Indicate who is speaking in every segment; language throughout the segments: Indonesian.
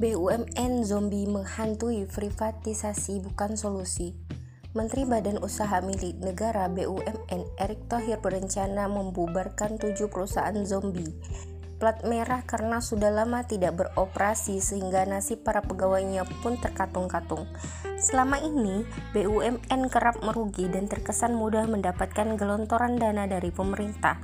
Speaker 1: BUMN zombie menghantui privatisasi bukan solusi. Menteri Badan Usaha Milik Negara BUMN Erick Thohir berencana membubarkan tujuh perusahaan zombie plat merah karena sudah lama tidak beroperasi sehingga nasib para pegawainya pun terkatung-katung. Selama ini, BUMN kerap merugi dan terkesan mudah mendapatkan gelontoran dana dari pemerintah.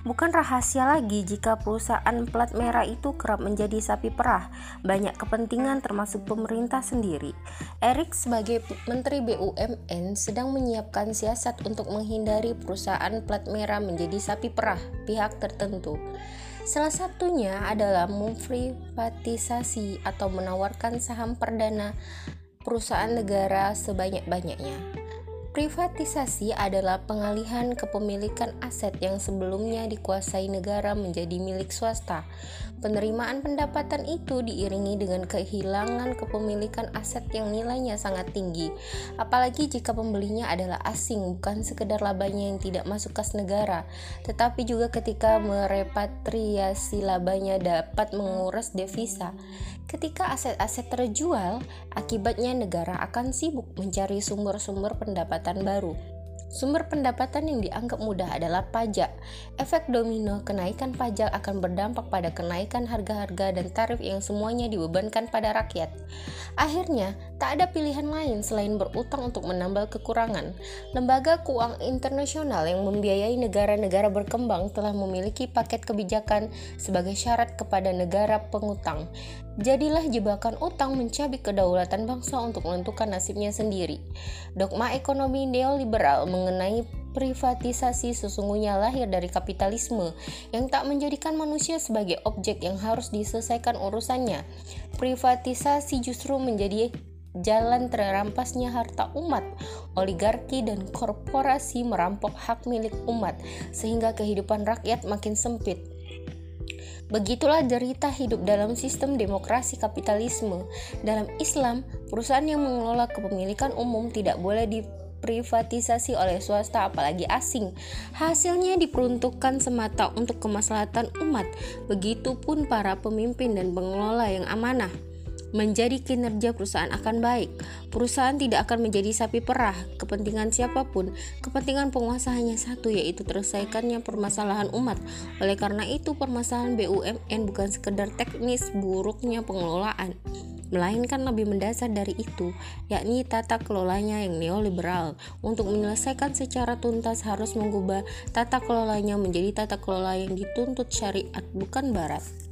Speaker 1: Bukan rahasia lagi jika perusahaan plat merah itu kerap menjadi sapi perah, banyak kepentingan termasuk pemerintah sendiri. Erik sebagai Menteri BUMN sedang menyiapkan siasat untuk menghindari perusahaan plat merah menjadi sapi perah pihak tertentu. Salah satunya adalah memprivatisasi atau menawarkan saham perdana perusahaan negara sebanyak-banyaknya. Privatisasi adalah pengalihan kepemilikan aset yang sebelumnya dikuasai negara menjadi milik swasta. Penerimaan pendapatan itu diiringi dengan kehilangan kepemilikan aset yang nilainya sangat tinggi, apalagi jika pembelinya adalah asing, bukan sekedar labanya yang tidak masuk kas negara, tetapi juga ketika merepatriasi labanya dapat menguras devisa. Ketika aset-aset terjual, akibatnya negara akan sibuk mencari sumber-sumber pendapatan baru. Sumber pendapatan yang dianggap mudah adalah pajak. Efek domino kenaikan pajak akan berdampak pada kenaikan harga-harga dan tarif yang semuanya dibebankan pada rakyat. Akhirnya, tak ada pilihan lain selain berutang untuk menambal kekurangan. Lembaga keuangan internasional yang membiayai negara-negara berkembang telah memiliki paket kebijakan sebagai syarat kepada negara pengutang. Jadilah jebakan utang mencabik kedaulatan bangsa untuk menentukan nasibnya sendiri. Dogma ekonomi neoliberal mengenai privatisasi sesungguhnya lahir dari kapitalisme yang tak menjadikan manusia sebagai objek yang harus diselesaikan urusannya. Privatisasi justru menjadi jalan terampasnya harta umat, oligarki dan korporasi merampok hak milik umat, sehingga kehidupan rakyat makin sempit. Begitulah derita hidup dalam sistem demokrasi kapitalisme. Dalam Islam, perusahaan yang mengelola kepemilikan umum tidak boleh diprivatisasi oleh swasta apalagi asing. Hasilnya diperuntukkan semata untuk kemaslahatan umat. Begitupun para pemimpin dan pengelola yang amanah menjadi kinerja perusahaan akan baik. Perusahaan tidak akan menjadi sapi perah. Kepentingan siapa pun, kepentingan penguasa hanya satu yaitu terselesaikannya permasalahan umat. Oleh karena itu, permasalahan BUMN bukan sekedar teknis buruknya pengelolaan, melainkan lebih mendasar dari itu, yakni tata kelolanya yang neoliberal. Untuk menyelesaikan secara tuntas harus mengubah tata kelolanya menjadi tata kelola yang dituntut syariat bukan barat.